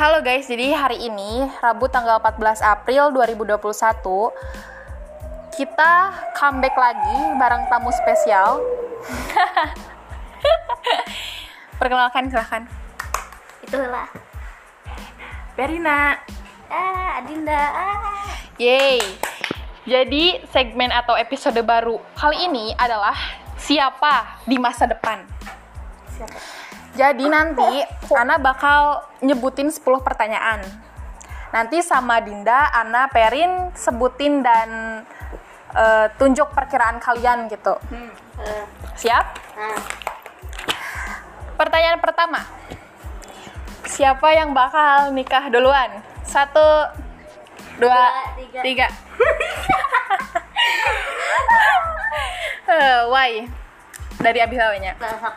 Halo guys, jadi hari ini Rabu tanggal 14 April 2021 kita comeback lagi bareng tamu spesial. Perkenalkan silahkan. Itulah. Berina. Ah, Adinda. Ah. Yeay. Jadi segmen atau episode baru kali ini adalah siapa di masa depan. Siapa? Jadi nanti Ana bakal nyebutin 10 pertanyaan. Nanti sama Dinda, Ana, Perin sebutin dan eh, tunjuk perkiraan kalian gitu. Eh, Siap? nah, Pertanyaan pertama. Siapa yang bakal nikah duluan? Satu, dua, Dua, tiga. tiga. Eh, why? Dari Abi Hawanya. bahasa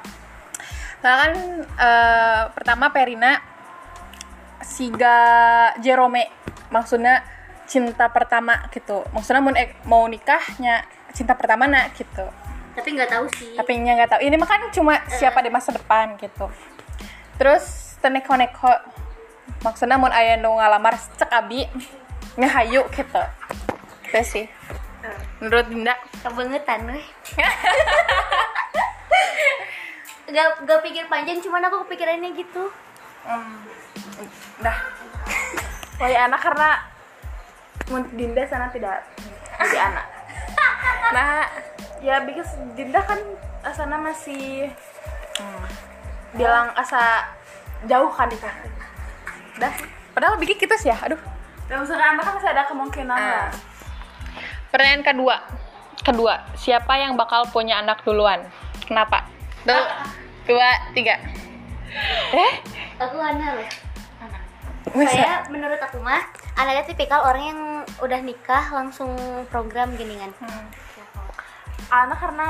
Nah kan eh, pertama Perina Siga Jerome maksudnya cinta pertama gitu. Maksudnya mau, eh, mau nikahnya cinta pertama nak gitu. Tapi nggak tahu sih. tapi nya nggak tahu. Ini mah kan cuma siapa di masa depan gitu. Terus teneko neko maksudnya mau ayah nu ngalamar cek abi ngehayu gitu. Itu sih. Menurut Dinda? Kebangetan weh. gak, gak pikir panjang, cuman aku kepikirannya gitu. Hmm, dah. Woi anak karena Dinda sana tidak jadi anak. Nah, ya because Dinda kan sana masih hmm, bilang asa jauh kan nikah. Dah. Padahal bikin kita sih ya, aduh. Dan misalkan anak kan masih ada kemungkinan lah. Pertanyaan kedua. Kedua, siapa yang bakal punya anak duluan? Kenapa? Dua, dua tiga. Eh? Aku Ana loh. Masa? Saya menurut aku mah, anaknya tipikal orang yang udah nikah langsung program geningan. Hmm. Anak karena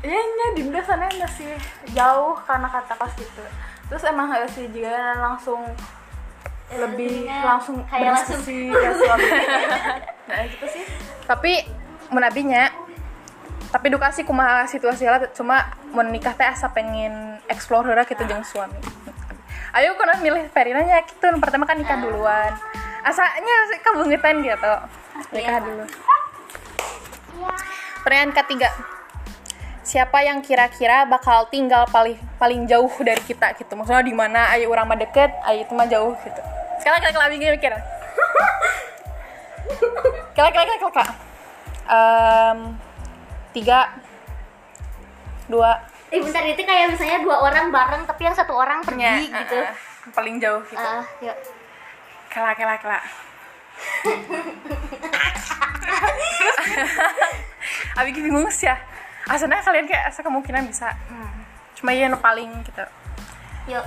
Iya, nya Dinda sana masih jauh karena kata kos gitu. Terus emang harus sih juga langsung lebih Jadinya langsung kayak langsung ya suami. nah gitu sih. tapi menabinya tapi edukasi kumaha situasi lah cuma menikah teh asa pengen explore heula gitu jeung suami. Ayo kono milih Perina nya gitu pertama kan nikah duluan. Asanya sih kebangetan gitu nikah Iya. dulu. Pertanyaan ketiga siapa yang kira-kira bakal tinggal paling paling jauh dari kita gitu? Maksudnya di mana? Ayo orang mah deket ayo itu mah jauh gitu. Sekarang kalian lebih mikir. Kalian kalian kalian kak Em, tiga dua Eh bentar itu kayak misalnya dua orang bareng tapi yang satu orang pergi nya, gitu. eh, eh, paling jauh gitu Ah, yuk. kela kela kela Abi bingung sih ya Asalnya kalian kayak asa kemungkinan bisa hmm. Cuma iya nu paling gitu Yuk.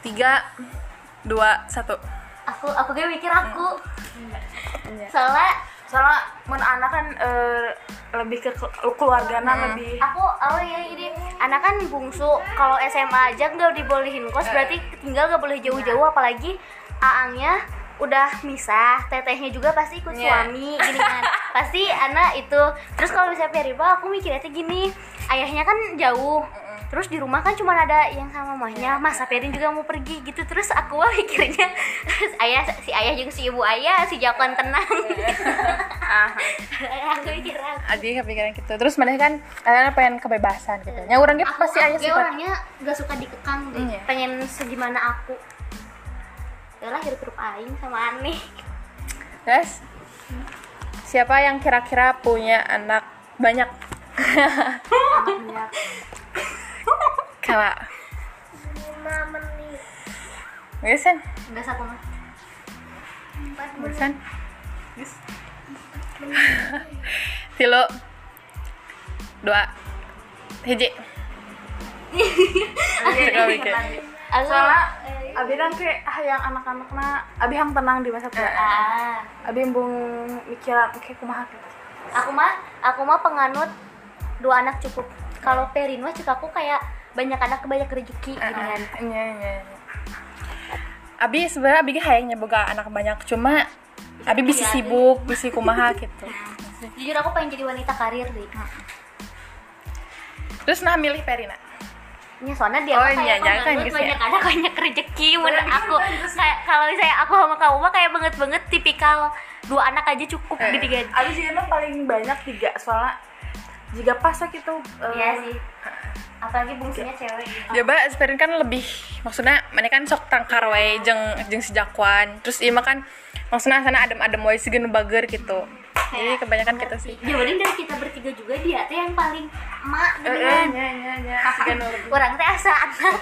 Tiga Dua Satu Aku aku kayak mikir aku. Iya. Soalnya Soalnya mun anak kan eh, lebih ke ke- keluargana Hmm. lebih. Aku oh ya ini anak kan bungsu. Kalau SMA aja nggak dibolehin kos berarti tinggal nggak boleh jauh-jauh. Apalagi aangnya udah misah tetehnya juga pasti ikut Iya. suami gini kan. Pasti anak itu. Terus kalau misalnya Periba aku mikirnya gini. Ayahnya kan jauh terus di rumah kan cuma ada yang sama mamahnya. Masa Perin juga mau pergi gitu. Terus aku mikirnya ayah si ayah juga si ibu ayah si Jakon tenang. Ah, aku mikir Adi kepikiran gitu. Terus mana kan Kalian pengen kebebasan gitu. Yang orangnya aku, pasti aku ayah sifat. orangnya gak suka dikekang deh Iya. pengen segimana aku. Ya lah hidup hidup aing sama aneh Guys Siapa yang kira-kira punya anak banyak? Kala lima menit. Kan? enggak satu mah empat Guys kan? Tilo. Dua. Hiji. Soalnya abi kan kayak ah yang anak-anak mah abi yang tenang di masa tua. Ah, abi embung mikiran kayak kumaha gitu aku mah aku mah penganut dua anak cukup kalau Perin mah cek aku kayak banyak anak banyak rezeki gini kan Iya, iya, iya. Abi sebenarnya Abi ge hayang boga anak banyak cuma Abi bisa Iya, sibuk, bisa kumaha gitu. jujur aku pengen jadi wanita karir deh Terus nah milih Perina. Ya soalnya dia Oh, iya, kayak banget gitu ya. banyak ada banyak rezeki menurut aku kayak kalau misalnya aku sama kamu mah kayak banget banget tipikal dua anak aja cukup Eh. gitu kan abis emang paling banyak tiga soalnya jika pas gitu eh, iya sih apalagi bungsunya cewek gitu. Ya ba, Esperin kan lebih maksudnya mana kan sok tangkar wae jeung jeung si Jakwan. Terus ieu mah kan maksudnya sana adem-adem wae sigeun bager gitu. Jadi kebanyakan kita sih. Jawarin dari kita bertiga juga dia teh yang paling emak gitu Eh, kan nya nya nya. Sigeun urang. orang teh asa anak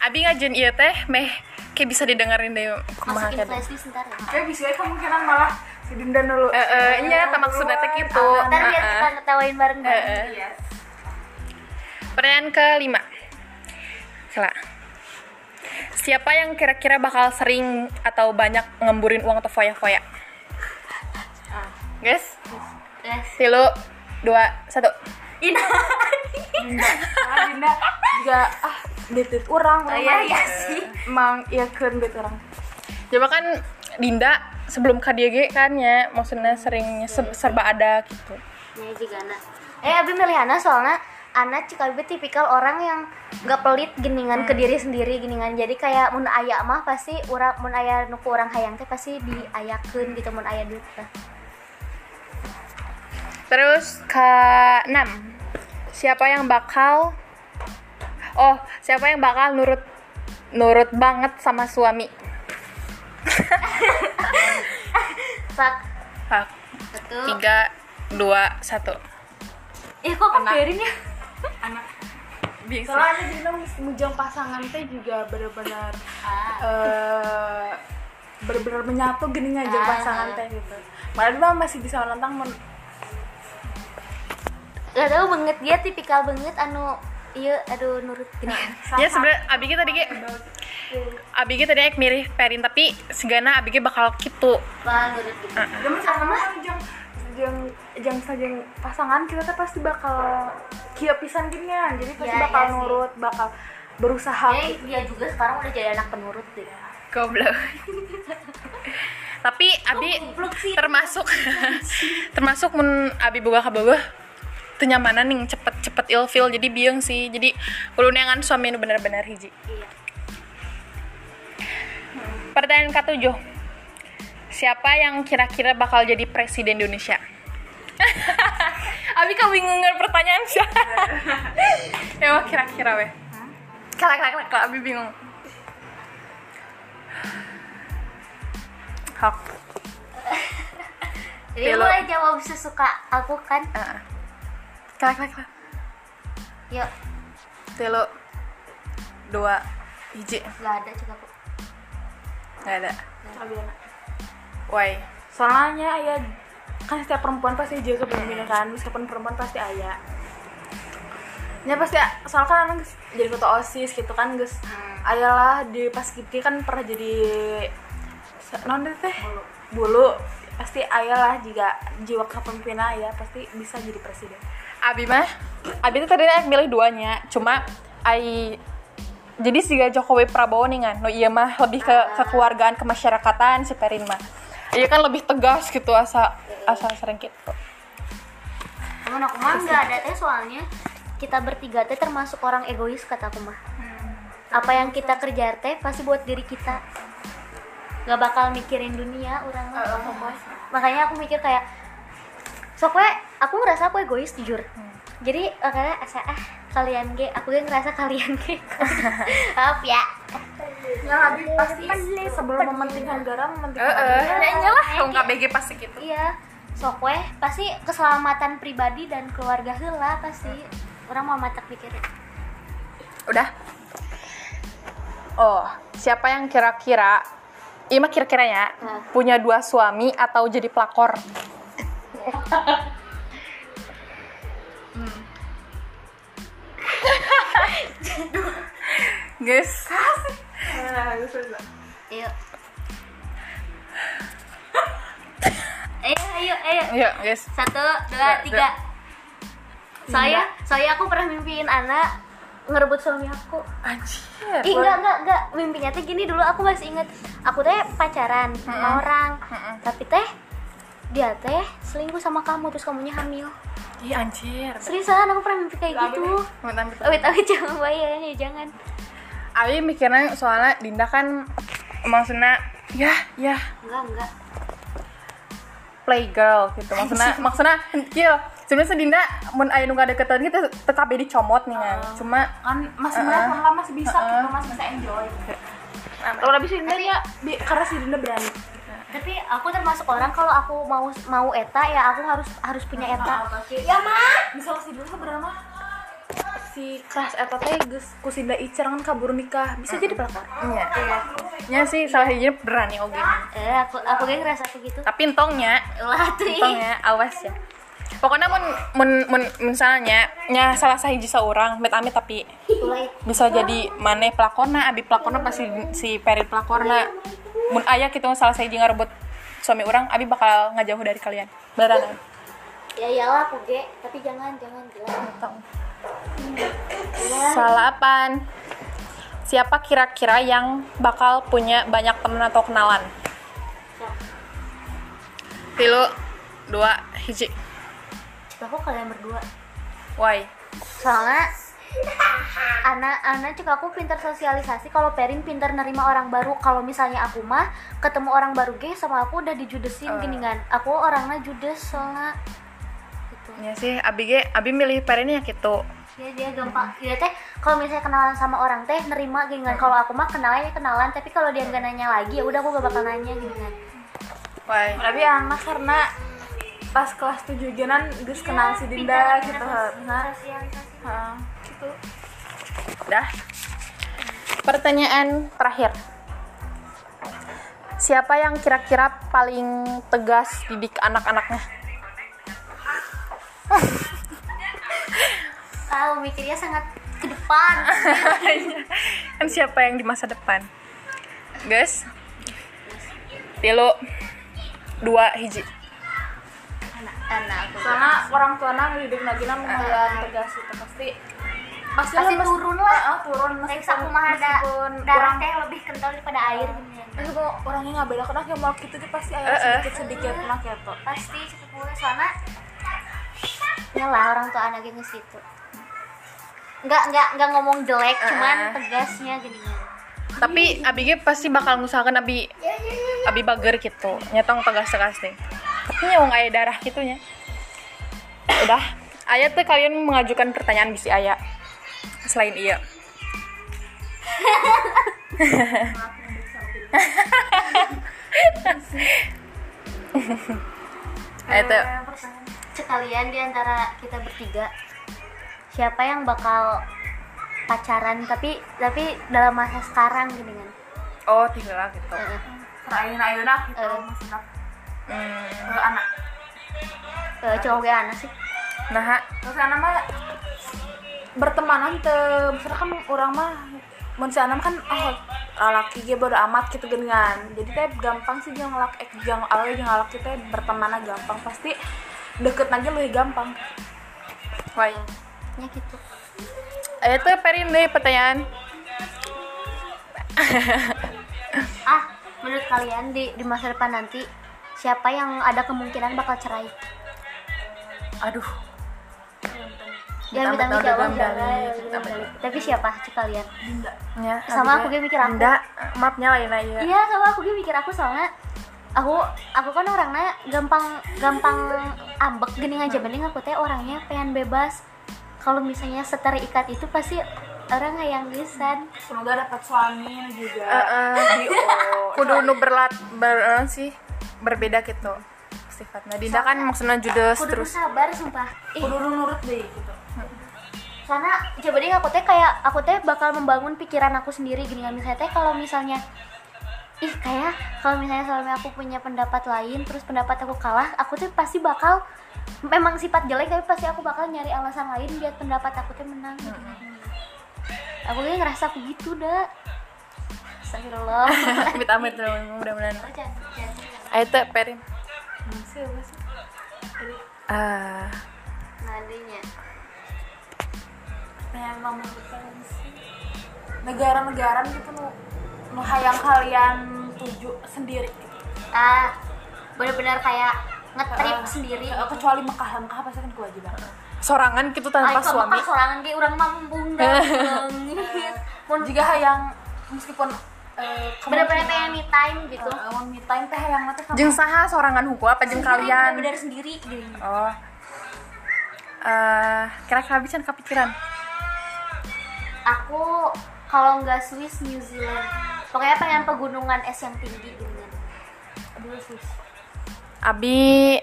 Abi ngajen ieu teh meh kayak bisa didengerin deh kumaha masukin kada. flashdisk ntar ya Kayak bisa kemungkinan malah Dinda dulu. Eh, eh, nya tak maksudnya teh gitu. ntar biar Eh, kita eh. ngetawain bareng Eh, eh. Iya. Pertanyaan kelima. Kela. Siapa yang kira-kira bakal sering atau banyak ngemburin uang atau foya-foya? Guys, Terus, tilu, dua, satu. Ina Karena Dinda juga ah duit orang. oh iya iya sih Emang iya kan duit orang. Coba kan Dinda sebelum KDG kan ya, maksudnya sering se- serba ada gitu. Ya juga anak. Eh Abi milih Ana soalnya Ana cik Abi tipikal orang yang gak pelit geningan ke diri sendiri geningan jadi kayak mun aya mah pasti urang mun aya nuku orang hayang teh pasti diayakeun gitu mun aya duit. Terus ke enam. Siapa yang bakal Oh, siapa yang bakal nurut nurut banget sama suami? Sak Hak. satu. Tiga, dua, satu. Eh kok kepiring ya? Anak. Bisa. Soalnya Dinda mujang pasangan teh juga benar-benar Ah. eh benar-benar menyatu gini aja Ah. pasangan teh gitu. Malah dia masih bisa menentang men Gak tau banget dia tipikal banget anu iya aduh nurut gini. Ya sebenarnya Abi kita tadi Abi kita tadi mirip Perin tapi segana Abi bakal gitu. Wah nurut gitu. Zaman sekarang mah jang jang jang sajeng pasangan kita tuh pasti bakal kia pisan gini kan. Jadi pasti Ya, bakal ya sih. nurut, bakal berusaha. Eh dia juga sekarang udah jadi anak penurut deh. Goblok. tapi Abi Goblok sih. termasuk termasuk mun Abi boga ka boga teu nyamanan nih cepet-cepet ilfil jadi bieng sih jadi kudu neangan suami nu bener-bener hiji Iya. Pertanyaan ketujuh siapa yang kira-kira bakal jadi presiden Indonesia Abi kau bingung dengan pertanyaan sih ya kira-kira weh kalak kalak kalak Abi bingung Hak. Jadi boleh jawab sesuka aku kan? Heeh. Kalak kalak kalak. Yuk, Telo. Dua. Hiji. gak ada juga aku. Nggak ada. Abiana. Why? Soalnya ya kan setiap perempuan pasti jaga kepemimpinan kan, meskipun perempuan pasti ayah. Ya pasti soalnya kan anak jadi ketua osis gitu kan guys. Ayalah di pas kita kan pernah jadi non teh bulu pasti ayah lah jika jiwa kepemimpinan ya pasti bisa jadi presiden. Abi mah, Abi tuh tadi milih duanya, cuma Ai jadi si Jokowi Prabowo nih kan, no iya mah lebih ke kekeluargaan kemasyarakatan si Perin mah. Iya kan lebih tegas gitu asa asa sering gitu. Temen aku mah nggak ada teh soalnya kita bertiga teh termasuk orang egois kata aku mah. Apa yang kita kerja teh pasti buat diri kita. Gak bakal mikirin dunia orang mah pokoknya. Makanya aku mikir kayak sok we, aku ngerasa aku egois jujur. Jadi makanya asa ah kalian ge, aku yang ngerasa kalian ge. Maaf ya. Yang lebih pasti sebelum mementingkan negara mementingkan Heeh, diri. ya iyalah, wong KBG pasti gitu. Iya, sok weh pasti keselamatan pribadi dan keluarga heula pasti orang mau matak pikirin. Udah. Oh, siapa yang kira-kira mah kira-kiranya Nah. punya dua suami atau jadi pelakor? Guys. Ayo. ayo, ayo, yuk guys. Satu, dua, tiga. Saya, saya aku pernah mimpiin anak ngerebut suami aku. Anjir. Ih, enggak, enggak, enggak. Mimpinya teh gini dulu aku masih inget. Aku teh pacaran sama orang. Mm-mm. Tapi teh dia teh selingkuh sama kamu terus kamunya hamil. Ih anjir. seriusan aku pernah mimpi kayak gitu. gitu. awet awet jangan bayar ya jangan. Abi mikirnya soalnya Dinda kan maksudnya ya ya. Enggak enggak. Playgirl gitu maksudnya maksudnya kieu sebenarnya Dinda mun aya nu deketan gitu tetap dicomot nih kan. Cuma kan masih uh, masih bisa gitu masih bisa enjoy. Kalau lebih si Dinda ya karena si Dinda berani tapi aku termasuk orang kalau aku mau mau eta ya aku harus harus punya eta. Ya mah misal si Dinda sebenarnya si kelas eta teh geus ku si Dinda Icer kan kabur nikah. Bisa jadi pelakor? Iya nya sih salah satunya berani oke eh aku aku kayak ngerasa aku gitu. Tapi entongnya lah tuh. Entongnya awas ya. Pokoknya mun mun, mun misalnya nya salah sahiji seorang amit amit tapi Mulai. bisa jadi mana pelakona abi pelakona pasti si Peri pelakona mun ayah gitu salah sahiji ngarebut suami orang abi bakal ngajauh dari kalian beneran ya iyalah aku ge tapi jangan jangan jangan Salapan. Siapa kira-kira yang bakal punya banyak temen atau kenalan? Tilu, dua, hiji. aku kalian berdua Why? soalnya anak anak juga aku pintar sosialisasi. Kalau Perin pintar nerima orang baru. Kalau misalnya aku mah ketemu orang baru ge sama aku udah dijudesin gini kan aku orangnya judes soalnya. Gitu. Ya sih, abi ge, abi milih Peri ya gitu. dia dia gampang dia teh kalau misalnya kenalan sama orang teh nerima gini kan kalau aku mah kenalannya kenalan. Tapi kalau dia nggak nanya lagi ya udah aku gak bakal nanya gini kan Why? tapi anak karena pas kelas tujuh genan geus kenal si Dinda gitu nah gitu Dah. Pertanyaan terakhir. Siapa yang kira-kira paling tegas didik anak-anaknya? tahu mikirnya sangat ke depan. Kan siapa yang di masa depan? Guys. Tilu dua hiji. Anak anak karena orang tua nang lagi nang lumayan tegas itu pasti pasti, Pasti lah, turun lah. Heeh, turun. Aku mah ada meskipun darah teh lebih kental daripada air gini kan. meskipun orangnya nggak beda kenapa yang mau gitu tuh pasti ada Heeh. sedikit sedikit nak ya tuh pasti cukup mulai. Soalnya nyalah orang tua anaknya nge situ. Nggak nggak nggak ngomong jelek cuman tegasnya gini tapi abi ge pasti bakal ngusahakan abi abi bager gitu. Nyetong tegas tegas deh. Tapi nyawang aya darah gitu nya udah. Ayah tuh kalian mengajukan pertanyaan bisi ayah selain iya. Ayah tuh sekalian di antara kita bertiga siapa yang bakal pacaran? Tapi tapi dalam masa sekarang gini kan? Oh tinggal lah gitu Heeh. terakhir ayo nak gitu Eh. masih nak hmm. anak Eh, cowok gue anak sih. Nah terus anak mah bertemanan tuh misalnya kan orang mah anak kan ah laki ge bodo amat gitu dengan jadi teh gampang sih jangan lak eh jangan awal jangan laki teh berteman gampang. Pasti deket aja lebih gampang. Why ya gitu. Ayah tuh perin deh pertanyaan. Ah menurut kalian di di masa depan nanti siapa yang ada kemungkinan bakal cerai? Aduh yang minta jangan amit-amit. tapi siapa cek kalian Ya, Sama aku ge mikir aku. Anda, maafnya lain aja. iya. Sama aku dia mikir aku soalnya aku aku kan orangnya gampang gampang ambek gini aja. Mending aku teh orangnya pengen bebas. Kalau misalnya seterikat itu pasti orang yang lisan. Semoga dapat suami juga. Heeh. di oh Kudu nu berlat ber eh, sih berbeda gitu sifatnya. Dinda kan maksudnya judes kudu terus. sabar sumpah. Kudu nurut deh gitu karena coba deh aku teh kayak aku teh bakal membangun pikiran aku sendiri. Gini kan misalnya teh kalau misalnya ih kayak kalau misalnya suami aku punya pendapat lain terus pendapat aku kalah aku tuh pasti bakal memang sifat jelek tapi pasti aku bakal nyari alasan lain biar pendapat aku tuh menang. Aku tuh ngerasa aku gitu dah Astagfirullah. Amit amit mudah-mudahan. Ayo tuh perin. sih Ah, nadinya memang negara-negara gitu nu nu hayang kalian tuju sendiri. Gitu. ah benar-benar kayak ngetrip Heeh. sendiri. Heeh, kecuali Mekah Mekah pasti kan kewajiban. Sorangan gitu tanpa Ay, ke suami. Mekah sorangan ge urang mah membungda mun jika yang meskipun eh, bener-bener pengen me time gitu. Mau me time teh yang nanti jeung saha sorangan hukum apa jeung kalian? bener sendiri gitu oh. Eh kira-kira bisa kepikiran aku kalau nggak Swiss New Zealand. Pokoknya pengen pegunungan es yang tinggi gitu. Dulu Swiss. Abi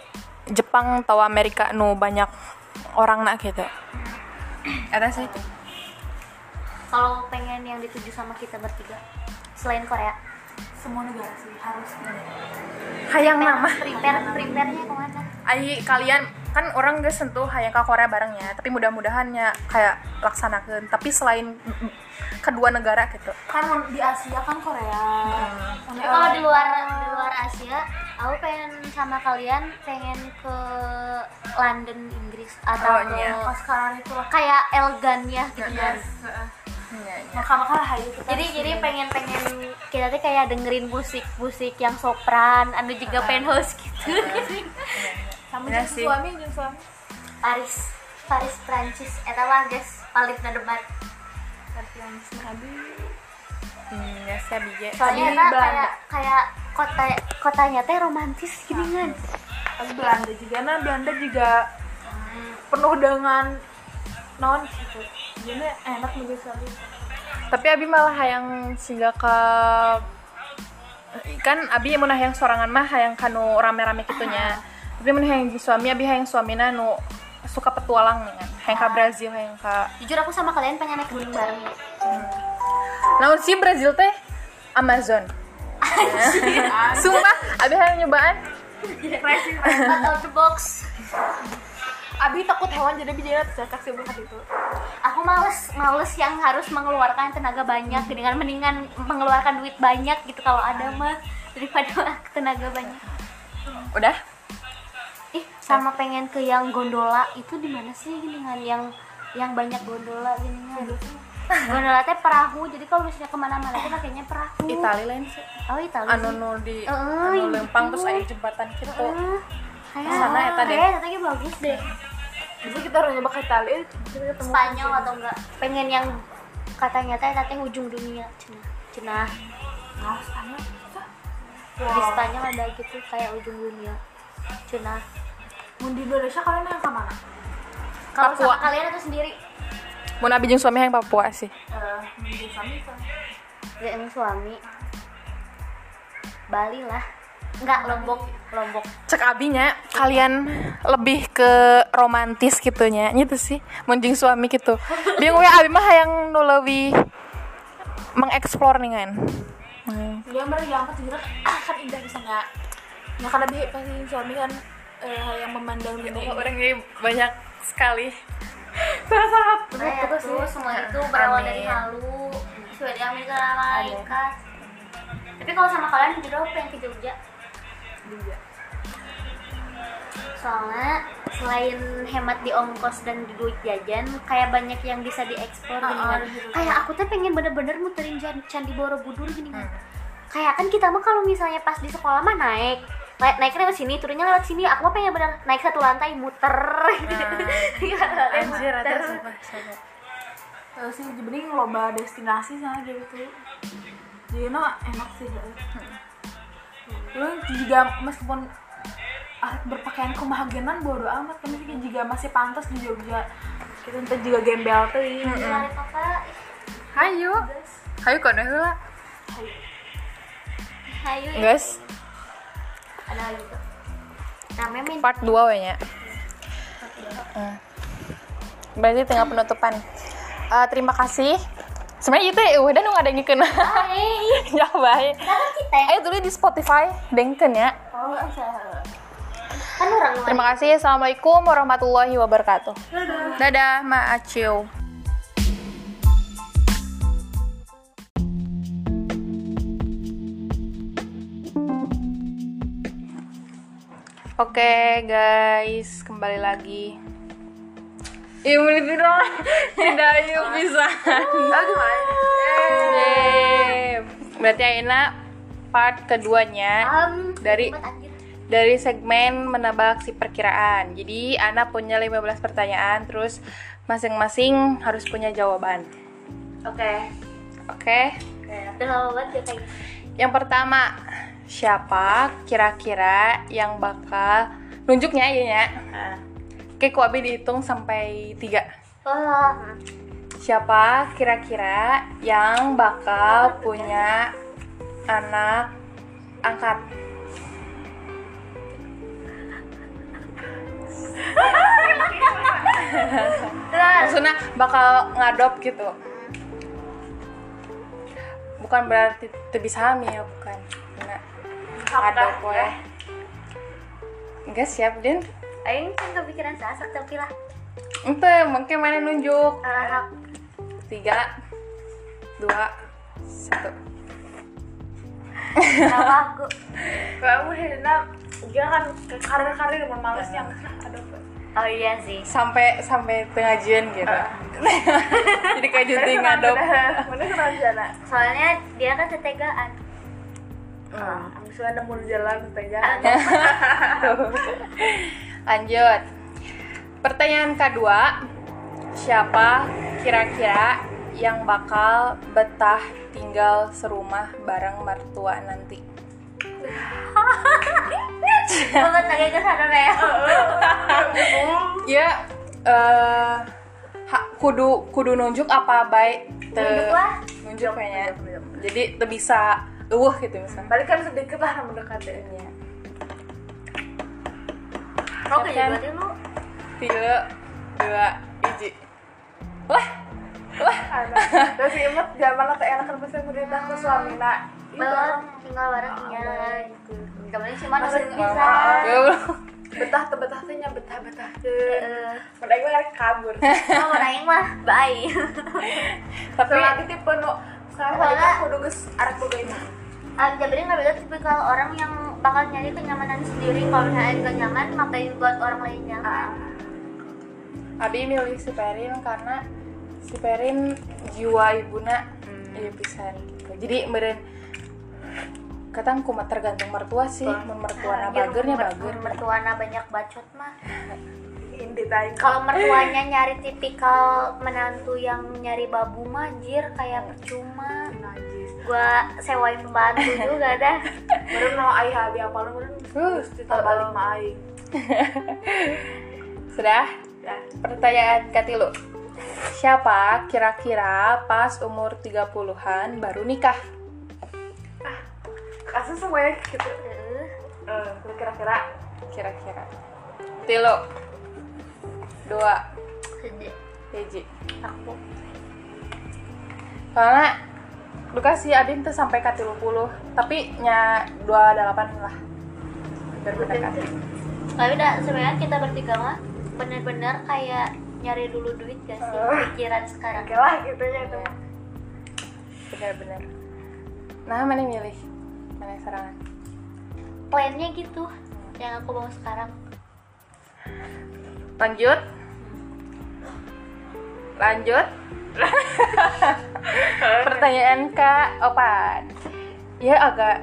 Jepang atau Amerika nu banyak orang nak gitu. Ada sih. Kalau pengen yang dituju sama kita bertiga selain Korea. Semua negara sih harus. Hayang nama. prepare prepare-nya ke mana? Ai kalian kan orang gak sentuh hayang ke Korea barengnya tapi mudah-mudahannya kayak laksanakan. Tapi selain kedua negara gitu. Kan di Asia kan Korea. Tapi kalau di luar di luar Asia aku pengen sama kalian pengen ke London Inggris atau Oh, ke iya. pas sekarang itu lah. Kayak Elgania gitu kan. maka maka lah hayu kita jadi jadi pengen pengen kita tuh kayak dengerin musik musik yang sopran anu juga penthouse gitu sama jeung sih. suami jeung suami. Paris. Paris Prancis. Eta mah guys paling na debat tapi yang Nabi. Hmm, ya sih Abi ge. soalnya eta Belanda. kayak kayak kota kotanya teh romantis gini kan tapi Belanda juga nah Belanda juga penuh dengan non gitu. Jadi enak nih sekali. Tapi Abi malah hayang singgah ke kan Abi mau hayang sorangan mah hayang kanu rame-rame gitunya tapi mau hayang jeung suami Abi hayang suamina nu suka petualang nih kan. Hayang ke Brazil hayang ke jujur aku sama kalian pengen naik gunung bareng. Naon sih Brazil teh? Amazon. Sumpah Abi hayang nyobaan. Out the box. Abi takut hewan jadi bijanya tercakak sih bukan itu. Aku males males yang harus mengeluarkan tenaga banyak dengan mendingan mengeluarkan duit banyak gitu kalau ada mah daripada tenaga banyak. Udah sama pengen ke yang gondola itu di mana sih gini kan yang yang banyak gondola gini kan gondola teh perahu jadi kalau misalnya ke mana-mana tuh pakainya perahu. Itali lain sih. Oh Itali anu nu di Eh, anu lempang gitu. terus aya jembatan gitu. Eh, kayak Sana eta deh. kayak bagus deh. Jadi kita harus nyoba ke Itali kita ketemu Spanyol atau enggak? Pengen yang katanya teh teh ujung dunia cina. Cina. Nah Spanyol. Di Spanyol ada gitu kayak ujung dunia cina mau di Indonesia kalian yang ke mana? Kalau Papua. sama kalian atau sendiri. Mau Abi jeung suami hayang Papua sih. Eh di suami kan yang suami. Bali lah. Enggak, Lombok. Lombok. Cek abinya kalian lebih ke romantis gitunya. Gitu sih munjing suami gitu. Bingung we abi mah hayang nu leuwih mengeksplor nih kan. Hmm. dia mah yang tujuan ah kan indah bisa nggak ya karena dia pasti suami kan eh, yang memandang dunia ini orangnya banyak sekali. Nah, itu semua itu berawal dari halu Sesuai di Amerika malaikat Tapi kalau sama kalian jujur aku pengen ke Jogja? Soalnya selain hemat di ongkos dan di duit jajan Kayak banyak yang bisa Ah, kan. ah, gitu. Kayak aku tuh pengen bener-bener muterin Candi Borobudur gini kan. Hmm. Kayak kan kita mah kalau misalnya pas di sekolah mah naik naiknya lewat sini turunnya lewat sini. Aku mah pengen bener naik satu lantai muter. Iya, anjir muter. ada sumpah. Eh, sih mending loba destinasi sana gitu. Jadi no enak sih lu juga meskipun ah, berpakaian kemahagenan bodo amat kan sih juga masih pantas di Jogja. Kita ntar juga gembel tuh Lari kakak hayu. Hayu kok heula Hayu. Ya. guys ada lagi tuh part 2 we nya. Hmm. berarti tinggal penutupan. Eh, terima kasih. Sebenarnya itu udah nu ngadengikeun Hai ya baik kan kita ayo tulis di Spotify dengkeun ya. Oh saya kan orang Terima kasih. Assalamualaikum warahmatullahi wabarakatuh. Dadah, Ma Acil. Oke guys, kembali lagi. Iya menit dong. Tidak yuk bisa. Berarti Aina part keduanya um, dari dari segmen menebak si perkiraan. Jadi Ana punya 15 pertanyaan terus masing-masing harus punya jawaban. Oke. Oke. Udah lama banget ya gitu. Yang pertama, siapa kira-kira yang bakal nunjuknya ya? Nah, Oke, ku abi dihitung sampai tiga. Siapa kira-kira yang bakal punya anak angkat? Maksudnya bakal ngadop gitu. Bukan berarti bisa hamil ya, bukan. Nah, ngadop ya. Enggak siap, Din. Aing kan kepikiran sasak tapi lah. Ente, mungkin mana nunjuk. anak Tiga, dua, satu. kenapa aku kamu Helena? Dia kan karir-karir mau males yang aduh oh iya sih. Sampai sampai tengah jien gitu. Jadi kayak junti ngadop. mana jalan soalnya dia kan ketegaan. Ah misalnya nemu jalan tega Lanjut. Pertanyaan kedua, siapa kira-kira yang bakal betah tinggal serumah bareng mertua nanti? banget lagi ke sana ya Ya, eh kudu kudu nunjuk apa baik te Nunjuk lah. nunjuk kayaknya. Jadi te bisa eueuh gitu misalnya. balik kan sedikit lah mendekatnya Oke, Siapkan. berarti lu Tiga, dua, hiji. Lah, lah. terus inget zaman atau enak kan pasti berita ke suami nak. Belum tinggal barengnya gitu. Kemarin sih mana Masih bisa. betah tuh betah tuh betah betah tuh. Mereka gue kabur. Oh, mau naik mah bye. Tapi selagi tipe nu sekarang aku guys arek boga ini Ah, Jabrin nggak beda tipikal orang yang bakal nyari kenyamanan sendiri. Kalau misalnya nggak nyaman ngapain buat orang lain nyaman Abi milih si Perin karena si Perin jiwa ibuna. Hmm. iya pisan. Gitu. Jadi meren katang kumat tergantung mertua sih, mun mertuana Anjir, bagernya mer- bager. mertuana banyak bacot mah. Kalau mertuanya nyari tipikal menantu yang nyari babu mah anjir kayak percuma gua sewain pembantu juga dah baru nama ayah habi apa lu baru Uh, terus kita balik aing Sudah? ya Pertanyaan katilu. Siapa kira-kira pas umur 30-an baru nikah? kasus semuanya gitu lu kira-kira Kira-kira. Tilu. Dua. sedih. Hiji. aku Soalnya Luka si Adin tuh sampai ke 30 tapi nya 28 lah. Mendekati tapi udah sebenarnya kita bertiga mah bener-bener kayak nyari dulu duit gak sih? Pikiran sekarang. Oke lah gitu ya itu benar-benar nah mana yang milih? Mana yang serangan plannya gitu yang aku mau sekarang. Lanjut lanjut. Pertanyaan kak Opan. Ya agak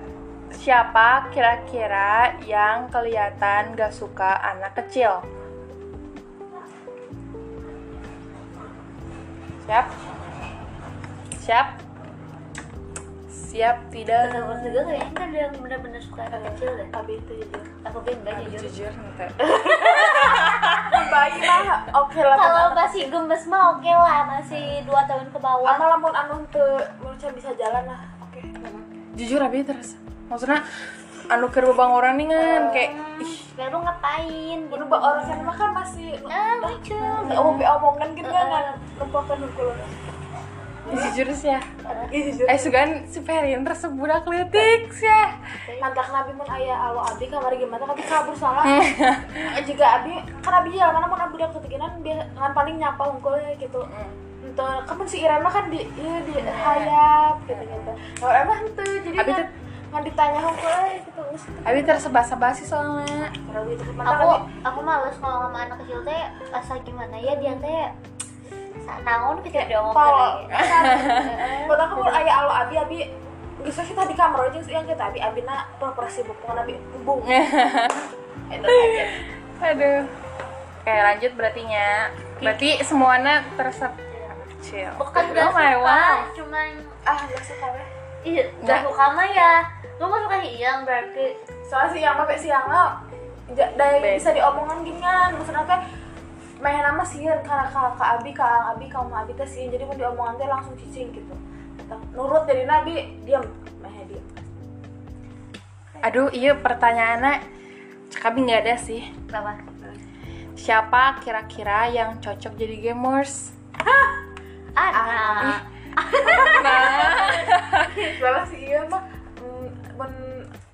siapa kira-kira yang kelihatan gak suka anak kecil? Siap? Siap? Siap tidak? Terus juga kayaknya kan ada yang bener-bener suka anak kecil deh. Tapi itu jujur aku kan enggak jujur. jujur. bayi mah oke lah kalau masih gemes mah oke lah masih dua tahun ke bawah. Ama lamun anu teu menurut bisa jalan lah oke. Jujur abi terus maksudnya anu keur bang orang nih kan kayak ih. baru ngapain gitu. Kudu ba orang kan mah kan masih ah lucu. omong omongan gitu kan lupakan hukum jujur sih ya jujur eh sugan si Perin terus budak letik sih ya Nantak nabi mun aya alo abi kamar gimana tapi kabur salah Eh, juga abi kan abi jalan mana mun abi udah ketiginan dia kan paling nyapa unggul gitu Ente, kamu si Irana kan di iya di hayap gitu gitu kalau emang itu jadi Abi kan tuh- nggak ditanya unggul gitu gitu. abi tersebasa-basi soalnya Kalau gitu ke mana aku aku males kalau sama anak kecil teh asa gimana ya dia teh naon kita dia ngomong Pol. lagi Buat aku mun aya alo abi abi Geus kita di kamar aja yang kita abi abina pura-pura sibuk pengen abi aja. Aduh. Oke, lanjut berarti nya. Berarti semuanya terasa chill. bukan gak suka cuman Ah, gak suka iya gak suka mah ya lu gak suka hiang berarti Soalnya siang pe siang ja- dari bisa diomongan gini kan. Maksudnya main nama sieun karena ka, ka abi ka ang abi ka mah abi teh sieun jadi mau diomongan teh langsung cicing gitu. Nurut jadi nabi diam. Mah diam. Aduh, iya pertanyaannya Cakabi nggak ada sih. apa Siapa kira-kira yang cocok jadi gamers? Ana. Nah, Soalnya si iya mah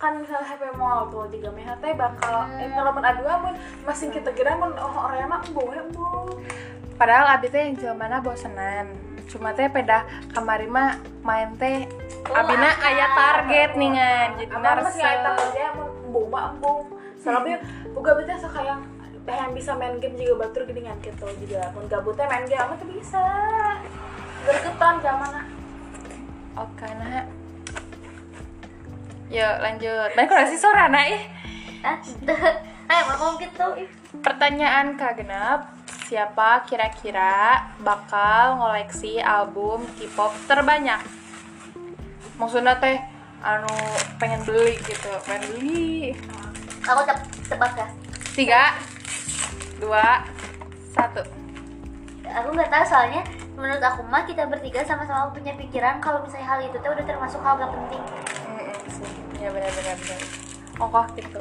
kan misalnya HP mall tuh juga meh teh bakal eh kalau adu mun masing kita kira mun oh orangnya mah we embung. padahal abi teh yang jelmana bosenan. Cuma teh peda kamari mah main teh Oh, abina ah. aya target nih kan. Jadi Apa masih narsa. aita aja mun embung mah embung. Soalnya boga bete suka yang yang bisa main game juga batur gini kan gitu juga mun gabutnya main game mah tuh bisa. Gergetan zaman Oke, nah. Yuk lanjut. Baik kalau sih Sorana ih. ayo ngomong gitu. Pertanyaan Kak Genap, siapa kira-kira bakal ngoleksi album K-pop terbanyak? Maksudnya teh anu pengen beli gitu, pengen beli. aku tep tebak ya Tiga, dua, satu. aku nggak tahu soalnya menurut aku mah kita bertiga sama-sama punya pikiran kalau misalnya hal itu tuh udah termasuk hal gak penting sih, ya benar-benar benar. Oh kok gitu.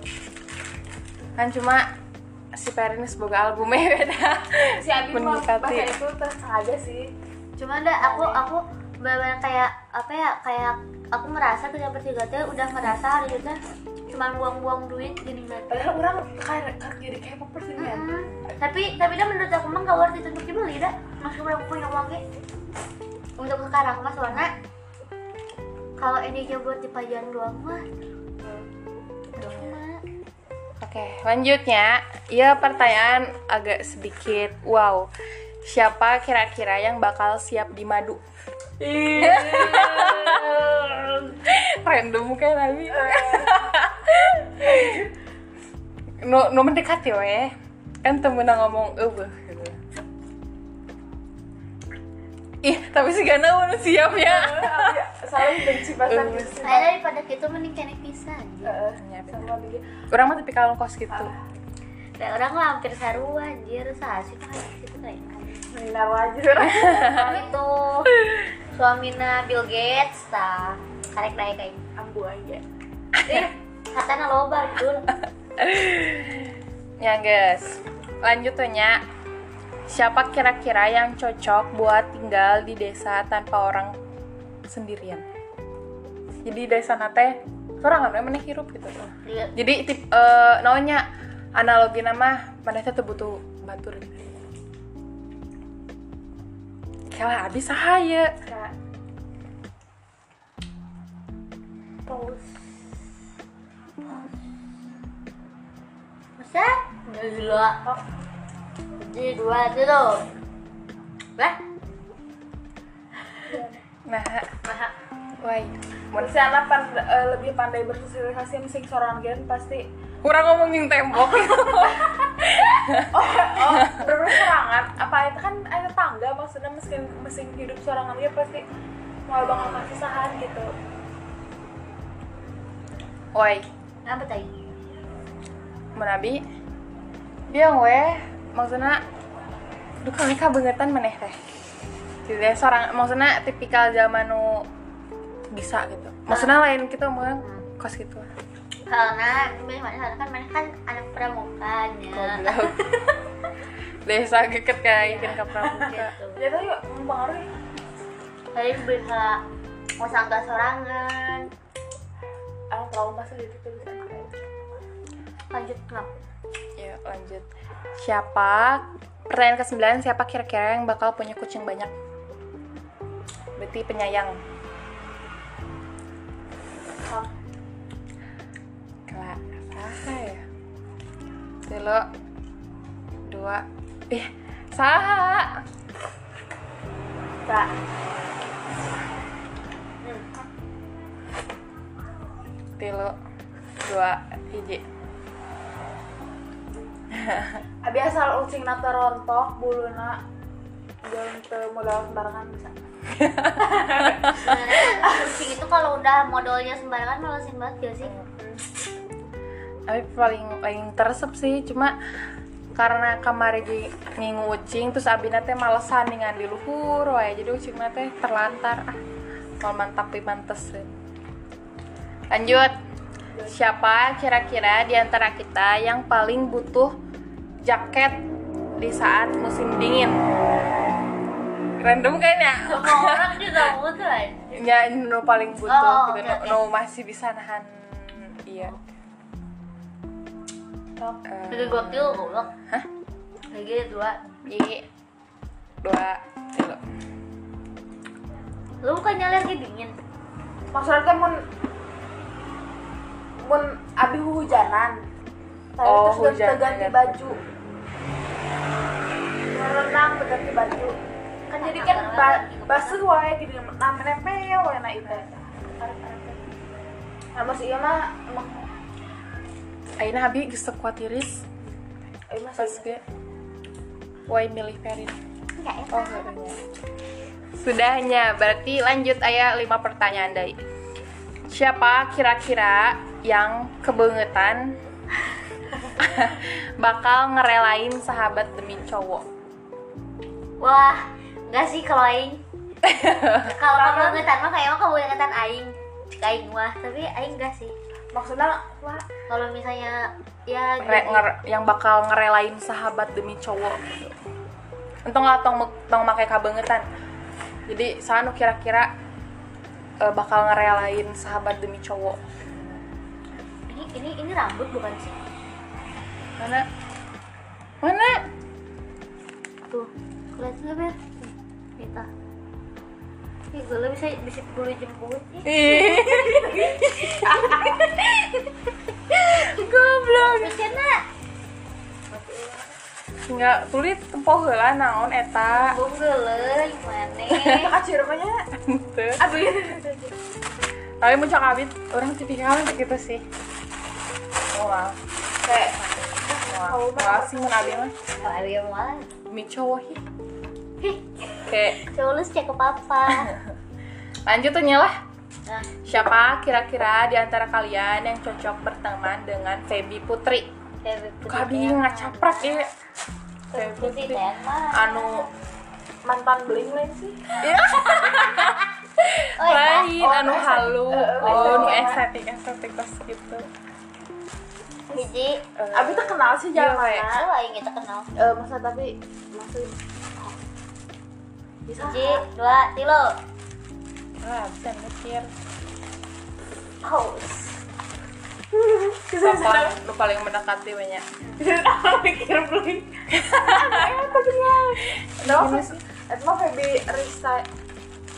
Kan cuma si Perin semoga albumnya beda. si Abi Mendekati. bahasa itu tersengaja sih. cuma dah aku aku benar kayak apa ya kayak aku merasa kita bertiga tuh udah merasa hari itu cuma buang-buang duit gini kan Padahal orang kayak kayak jadi kayak popers ini kan. Mm-mm. tapi tapi dah menurut aku mah gak worth it untuk dibeli dah meskipun aku punya uangnya untuk sekarang mah soalnya kalau ini aja buat dipajang doang mah cuma Oke, lanjutnya. Ya pertanyaan agak sedikit wow. Siapa kira-kira yang bakal siap di madu? Random kayak Nabi. no, no mendekati we. Kan temen ngomong eueuh gitu. Ih, tapi si Gana udah siap ya. Saling benci Eh. gitu. Saya daripada kita mending kena pisah Heeh, sama dia. Orang mah tipikal kos gitu. Kayak orang mah hampir seru anjir sasi tuh kayak gitu kayak Minar aja. itu suamina Bill Gates tah karek naik kayak Ambu aja. ih katanya loba betul Ya guys, lanjutnya siapa kira-kira yang cocok buat tinggal di desa tanpa orang sendirian? Jadi desa nate sorangan we maneh hirup gitu. Dia- Jadi tip eh naonnya analogi nama maneh teh butuh batur gitu. Kalah habis sahaya. Kayak pause masa dua jadi dua dulu lah Nah, nah wai. Mun si anak pan- eh, lebih pandai bersosialisasi mesin seorang gen pasti. Kurang ngomongin tembok. oh oh apa itu kan ada tangga maksudnya mesin mesin hidup seorang dia pasti mau bakal kasisahan gitu. Wai. apa tadi menabi dia we maksudnya duh kami kabangetan meneh teh jadi seorang maksudnya tipikal zaman nu bisa gitu. Maksudnya lain kita mau kos gitu. Karena misalnya kan mana kan anak pramukanya. Goblok. desa geket kayak ikan ke pramuka. Gitu. Ya yuk mempengaruhi. Jadi bisa mau sangka sorangan. Anak trauma sendiri tuh bisa lanjut kenapa ya lanjut. Siapa? Pertanyaan ke sembilan siapa kira-kira yang bakal punya kucing banyak berarti penyayang. Kelak, saha ya? Dulu. Dua. Eh saha Kak, tilu dua. Hiji Abi asal ucing nata rontok buluna jangan modal sembarangan bisa kucing itu kalau udah modelnya sembarangan malesin banget gak sih? Tapi paling paling teresep sih cuma karena kemarin di minggu ucing terus abina teh malesan dengan di luhur wae. Jadi ucing teh terlantar. Ah mau mantapi mantesin lanjut. Siapa kira-kira di antara kita yang paling butuh jaket di saat musim dingin random kayaknya semua orang juga butuh aja ya no paling butuh Oh, gitu. oke, no, oke. no masih bisa nahan. Iya. Eh, Lagi gokil goblok Hah? Lagi dua. Jadi dua. Tiga. Lu bukannya alergi dingin. Maksudnya mun mun abi hujanan. Tadi Oh, terus hujan, ganti baju. Renang ganti baju kan jadi kan ba basuh wae jadi namanya nempel wae na itu nah masih iya mah emang Aina Abi geus teu kuat tiris mah pas ge. Why milih Ferin? Enggak ya Oh, sudahnya. Sudahnya, berarti lanjut ayah lima pertanyaan dari Siapa kira-kira yang kebangetan bakal ngerelain sahabat demi cowok? Wah Enggak sih kalau Aing Kalau kebangetan mah kayak mah kebangetan Aing Cik Aing mah Tapi Aing enggak sih maksudnya wah Kalau misalnya Ya Re- gini. nger- yang bakal ngerelain sahabat demi cowok gitu. Entong lah tong tong make kabangetan. Jadi sanu kira-kira eh, bakal ngerelain sahabat demi cowok. Ini, ini, ini rambut bukan sih Mana? Mana? Tuh Kelihatan nggak? Kita Ih, gue bisa bisa bulu jemput. Goblok. Karena Enggak tulis tempoh heula naon eta. gimana kasih rupanya Teu. aduh Tapi muncul kabit orang tipikal gitu sih. Oh, wow. kayak Wah, wah sih mun abi mah malah demi Coba lu cek ke papa lanjut tuh lah. Nah Siapa kira-kira di antara kalian yang cocok berteman dengan Feby Putri? Feby Putri Kabi teh ngacaprak ya. Feby Putri Anu mantan beling lain sih Oh, iya. lain, oh, anu halu. Oh, nu estetik. estetik pas gitu. Hiji Eh, abi tuh kenal sih jangan we. Lu aing kita kenal eh masa tapi maksud bisa Hiji, dua, tilo Ah, bisa mikir. Haus Siapa lu paling mendekati banyak? mikir beling apa Kenapa sih? Itu mah Feby Rista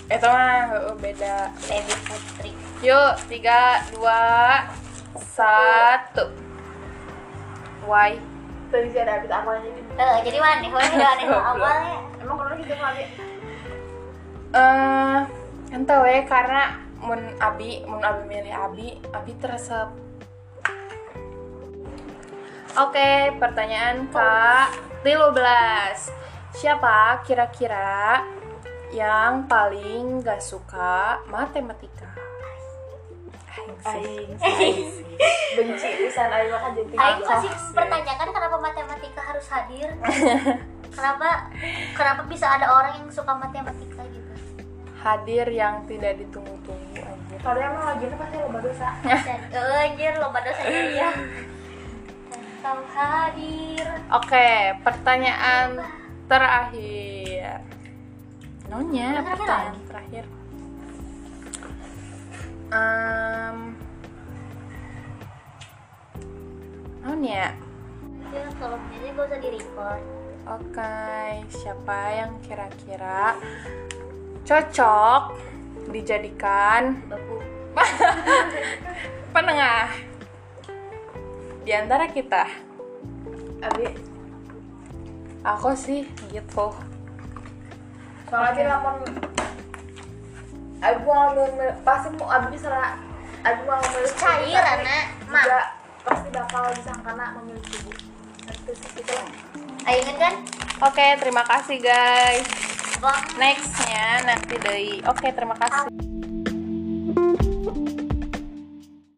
Itu mah beda. Feby Putri Yuk, tiga, dua, satu. Why? Tadi sih ada abis awalnya Eh, jadi mana aneh Goblok. awalnya Emang kalau gitu lagi Eh, entah we karena mun abi, mun abi milih abi, abi terasa Oke, pertanyaan Kak 13 Siapa kira-kira yang paling gak suka matematika? Aing. Aing benci pisan aing makan jenting Aing Aku masih sih. pertanyakan kenapa matematika harus hadir Kenapa kenapa bisa ada orang yang suka matematika gitu Hadir yang tidak ditunggu-tunggu anjir. Kalau emang lagi ini pasti lo dosa eh, anjir lomba dosanya dia Kau hadir Oke, pertanyaan terakhir. Nonya, pertanyaan terakhir. Um, Nonya. Ya, kalau menjadi gak usah di record Oke, siapa yang kira-kira cocok dijadikan penengah? Di antara kita? Abi. Aku sih gitu. soalnya dia lamun Abi mau pasti mau Abi bisa lah. Aduh mau memilih tubuh, Cair, tapi Ana. juga pasti bakal disangkana memilih tubuh itu sih gitu Ayo inget kan? Oke, terima kasih guys. Nextnya nanti dari. Oke, terima kasih.